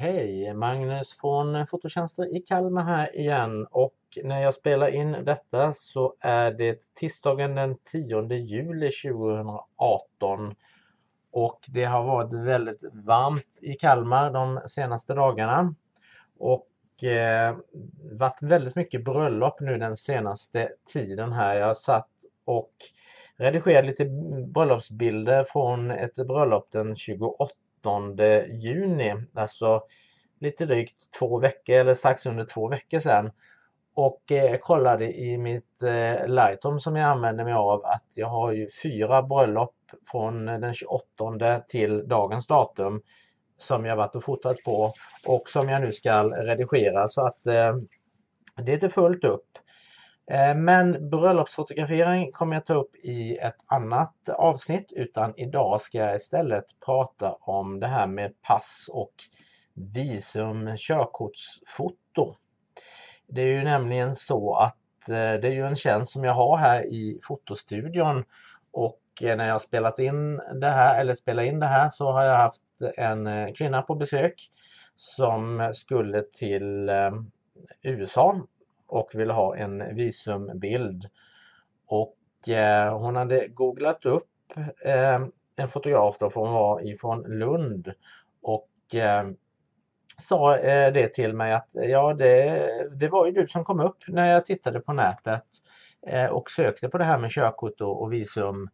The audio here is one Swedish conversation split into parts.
Hej! Magnus från Fototjänster i Kalmar här igen och när jag spelar in detta så är det tisdagen den 10 juli 2018 och det har varit väldigt varmt i Kalmar de senaste dagarna och eh, varit väldigt mycket bröllop nu den senaste tiden här. Jag satt och redigerade lite bröllopsbilder från ett bröllop den 28 juni, alltså lite drygt två veckor eller strax under två veckor sedan. Och eh, kollade i mitt eh, Lightroom som jag använder mig av att jag har ju fyra bröllop från den 28 till dagens datum som jag varit och fotat på och som jag nu ska redigera så att eh, det är inte fullt upp. Eh, men bröllopsfotografering kommer jag ta upp i ett annat avsnitt utan idag ska jag istället prata om det här med pass och visum körkortsfoto. Det är ju nämligen så att eh, det är ju en tjänst som jag har här i fotostudion och eh, när jag spelat in det här eller spelar in det här så har jag haft en kvinna på besök som skulle till USA och ville ha en visumbild. Och eh, hon hade googlat upp eh, en fotograf då, för hon var ifrån Lund och eh, sa eh, det till mig att ja det, det var ju du som kom upp när jag tittade på nätet eh, och sökte på det här med körkort och, och visum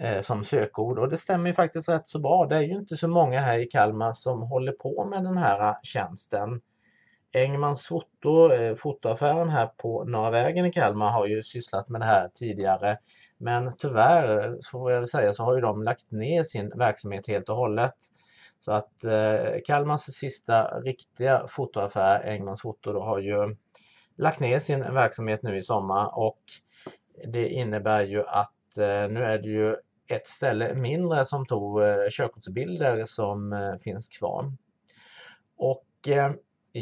eh, som sökord och det stämmer ju faktiskt rätt så bra. Det är ju inte så många här i Kalmar som håller på med den här eh, tjänsten. Engmans foto, eh, fotoaffären här på Norra vägen i Kalmar har ju sysslat med det här tidigare. Men tyvärr, eh, så får jag väl säga, så har ju de lagt ner sin verksamhet helt och hållet. Så att eh, Kalmars sista riktiga fotoaffär, Engmans foto, då, har ju lagt ner sin verksamhet nu i sommar och det innebär ju att eh, nu är det ju ett ställe mindre som tog eh, körkortsbilder som eh, finns kvar. Och eh,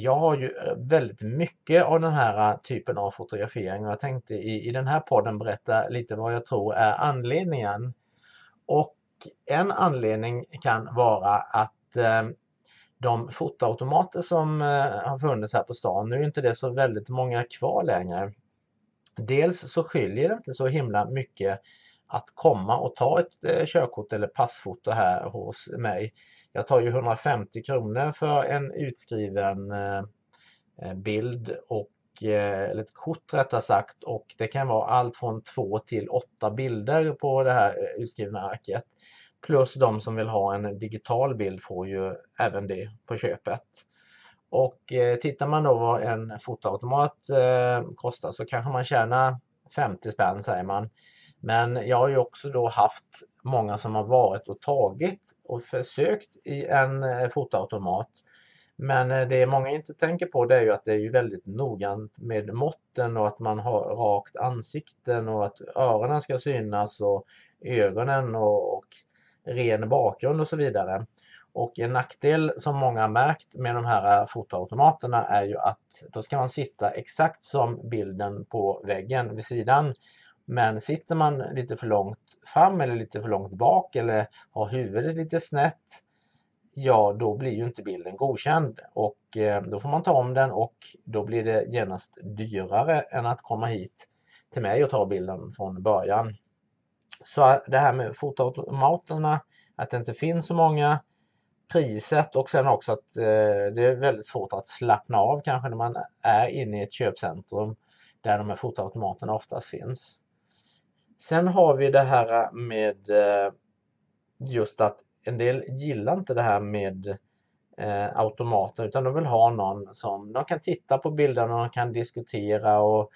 jag har ju eh, väldigt mycket av den här eh, typen av fotografering och jag tänkte i, i den här podden berätta lite vad jag tror är anledningen. Och en anledning kan vara att eh, de fotoautomater som eh, har funnits här på stan, nu är inte det så väldigt många kvar längre. Dels så skiljer det inte så himla mycket att komma och ta ett eh, körkort eller passfoto här hos mig jag tar ju 150 kronor för en utskriven eh, eh, bild och eller ett kort rättare sagt och det kan vara allt från två till åtta bilder på det här utskrivna arket. Plus de som vill ha en digital bild får ju även det på köpet. Och tittar man då vad en fotoautomat kostar så kanske man tjänar 50 spänn säger man. Men jag har ju också då haft många som har varit och tagit och försökt i en eh, fotoautomat. Men eh, det många inte tänker på det är ju att det är ju väldigt noggrant med måtten och att man har rakt ansikten och att öronen ska synas och ögonen och, och ren bakgrund och så vidare. Och en nackdel som många har märkt med de här eh, fotoautomaterna är ju att då ska man sitta exakt som bilden på väggen vid sidan. Men sitter man lite för långt fram eller lite för långt bak eller har huvudet lite snett ja då blir ju inte bilden godkänd och eh, då får man ta om den och då blir det genast dyrare än att komma hit till mig och ta bilden från början. Så det här med fotoautomaterna, att det inte finns så många, priset och sen också att eh, det är väldigt svårt att slappna av kanske när man är inne i ett köpcentrum där de här fotoautomaterna oftast finns. Sen har vi det här med eh, just att en del gillar inte det här med eh, automater utan de vill ha någon som de kan titta på bilderna och kan diskutera och,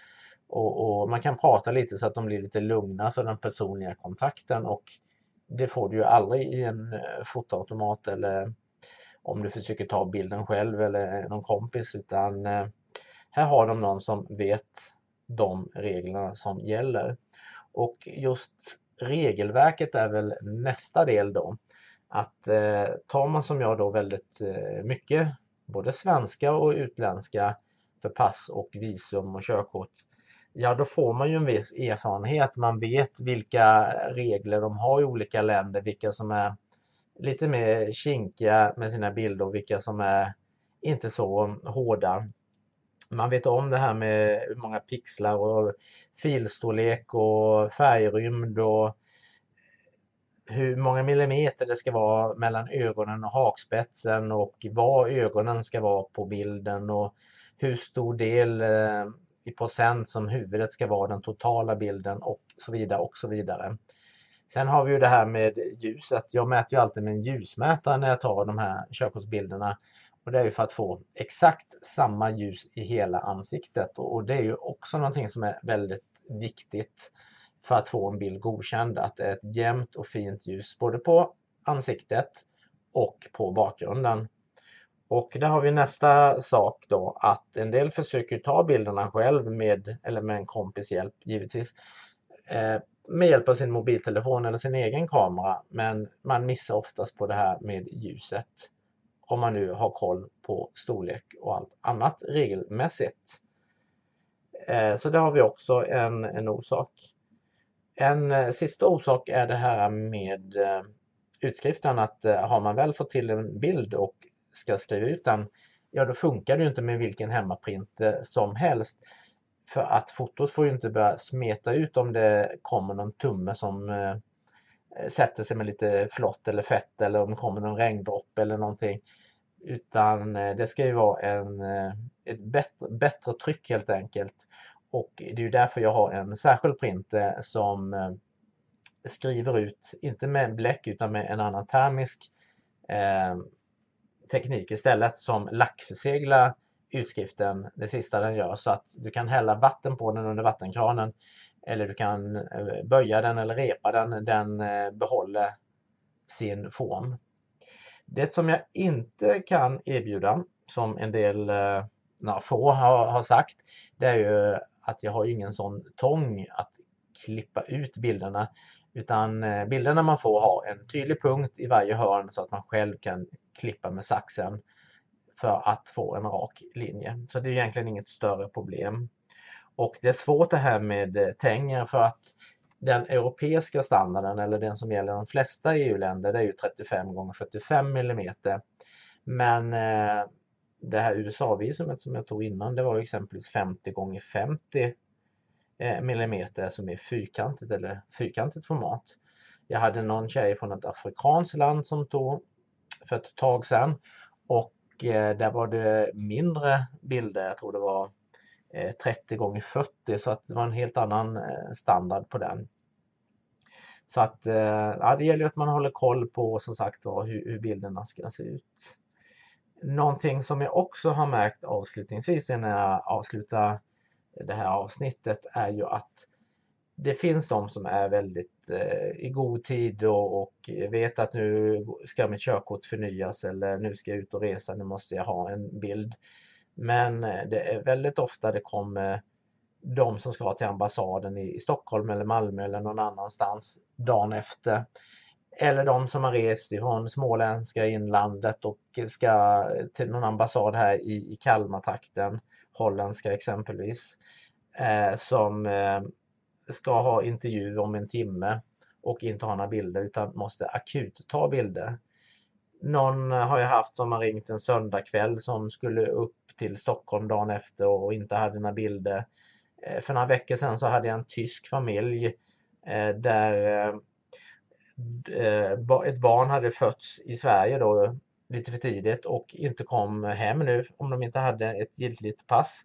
och, och, man kan prata lite så att de blir lite lugna så den personliga kontakten och det får du ju aldrig i en eh, fotoautomat eller om du försöker ta bilden själv eller någon kompis utan eh, här har de någon som vet de reglerna som gäller. Och just regelverket är väl nästa del då. Att eh, tar man som jag då väldigt eh, mycket både svenska och utländska för pass och visum och körkort ja då får man ju en viss erfarenhet. Man vet vilka regler de har i olika länder, vilka som är lite mer kinkiga med sina bilder och vilka som är inte så hårda. Man vet om det här med hur många pixlar och filstorlek och färgrymd och hur många millimeter det ska vara mellan ögonen och hakspetsen och var ögonen ska vara på bilden och hur stor del eh, i procent som huvudet ska vara den totala bilden och så vidare och så vidare. Sen har vi ju det här med ljuset. Jag mäter ju alltid med en ljusmätare när jag tar de här körkortsbilderna. Och det är ju för att få exakt samma ljus i hela ansiktet och det är ju också någonting som är väldigt viktigt för att få en bild godkänd. Att det är ett jämnt och fint ljus både på ansiktet och på bakgrunden. Och där har vi nästa sak då att en del försöker ta bilderna själv med, eller med en kompis hjälp givetvis, eh, med hjälp av sin mobiltelefon eller sin egen kamera. Men man missar oftast på det här med ljuset. Om man nu har koll på storlek och allt annat regelmässigt. Eh, så det har vi också en, en orsak. En eh, sista orsak är det här med eh, utskriften att har man väl fått till en bild och ska skriva ut den, ja då funkar det inte med vilken hemmaprint som helst. För att fotot får ju inte börja smeta ut om det kommer någon tumme som Eh, sätter sig med lite flott eller fett eller om det kommer någon regndropp eller någonting. Utan eh, det ska ju vara en, eh, ett bättre, bättre tryck helt enkelt. Och det är ju därför jag har en särskild printer som skriver ut, inte med bläck utan med en annan termisk eh, teknik istället som lackförseglar utskriften, det sista den gör, så att du kan hälla vatten på den under vattenkranen eller du kan eh, böja den eller repa den, den eh, behåller sin form. Det som jag inte kan erbjuda, som en del eh, några få har, har sagt, det är ju att jag har ingen sån tång att klippa ut bilderna. Utan bilderna man får har en tydlig punkt i varje hörn så att man själv kan klippa med saxen för att få en rak linje. Så det är egentligen inget större problem. Och det är svårt det här med eh, tänger för att den europeiska standarden eller den som gäller de flesta EU-länder det är ju 35 x 45 mm. Men eh, det här USA-visumet som jag tog innan det var exempelvis 50 gånger 50 eh, som är fyrkantigt eller fyrkantigt format. Jag hade någon tjej från ett afrikanskt land som tog för ett tag sedan och eh, där var det mindre bilder, jag tror det var Eh, 30 gånger 40 så att det var en helt annan eh, standard på den. Så att eh, ja, det gäller att man håller koll på som sagt hur, hur bilderna ska se ut. Någonting som jag också har märkt avslutningsvis när jag avslutar det här avsnittet är ju att det finns de som är väldigt eh, i god tid och, och, vet att nu ska mitt körkort förnyas eller nu ska jag ut och resa, nu måste jag ha en bild. Men eh, det är väldigt ofta det kommer de som ska till ambassaden i, i Stockholm eller Malmö eller någon annanstans dagen efter eller de som har rest ifrån småländska inlandet och ska till någon ambassad här i, i Kalmartrakten, holländska exempelvis, eh, som eh, ska ha intervju om en timme och inte ha några bilder utan måste akut ta bilder. Någon har jag haft som har ringt en söndagkväll som skulle upp till Stockholm dagen efter och inte hade några bilder. Eh, för några veckor sedan så hade jag en tysk familj eh, där eh, ett barn hade fötts i Sverige då lite för tidigt och inte kom hem nu om de inte hade ett giltigt pass.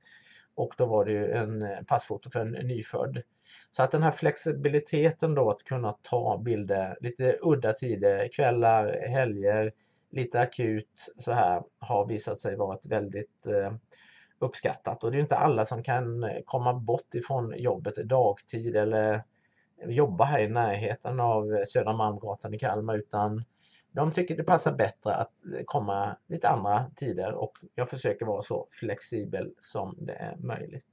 Och då var det ju en passfoto för en nyfödd. Så att den här flexibiliteten då att kunna ta bilder lite udda tider, kvällar, helger, lite akut så här har visat sig vara ett väldigt eh, uppskattat. Och det är inte alla som kan eh, komma bort ifrån jobbet dagtid eller jobba här i närheten av eh, Södra Malmgatan i Kalmar utan de tycker det passar bättre att komma lite andra tider och jag försöker vara så flexibel som det är möjligt.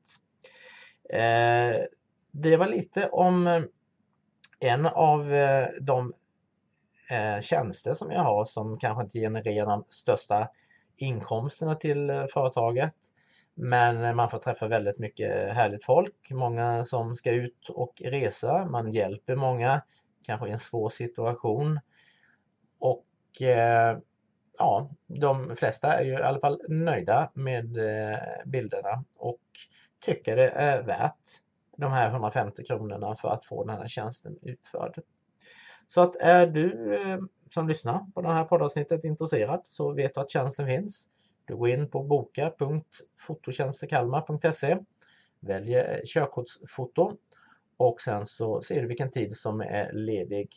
Det var lite om en av de eh, tjänster som jag har som kanske inte genererar de största inkomsterna till eh, företaget. Men man får träffa väldigt mycket härligt folk, många som ska ut och resa. Man hjälper många, kanske i en svår situation. Och eh, ja, de flesta är ju i alla fall nöjda med eh, bilderna och tycker det är värt de här 150 kronorna för att få den här tjänsten utförd. Så att är du eh, som lyssnar på det här poddavsnittet intresserad så vet du att tjänsten finns. Du går in på boka.fototjänstekalmar.se Väljer eh, körkortsfoto och sen så ser du vilken tid som är ledig.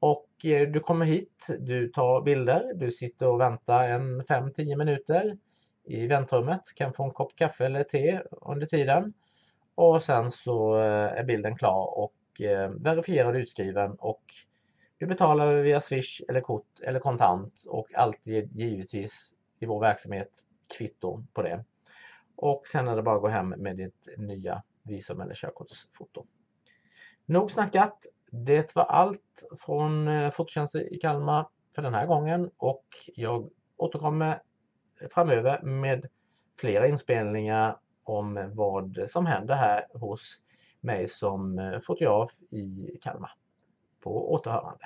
Och eh, du kommer hit, du tar bilder, du sitter och väntar en 5-10 minuter i väntrummet, kan få en kopp kaffe eller te under tiden. Och sen så är bilden klar och verifierad utskriven och du betalar via Swish eller kort eller kontant och alltid givetvis i vår verksamhet kvitto på det. Och sen är det bara att gå hem med ditt nya visum eller körkortsfoto. Nog snackat! Det var allt från eh, Fototjänster i Kalmar för den här gången och jag återkommer framöver med flera inspelningar om vad som händer här hos mig som eh, fotograf i Kalmar. På återhörande.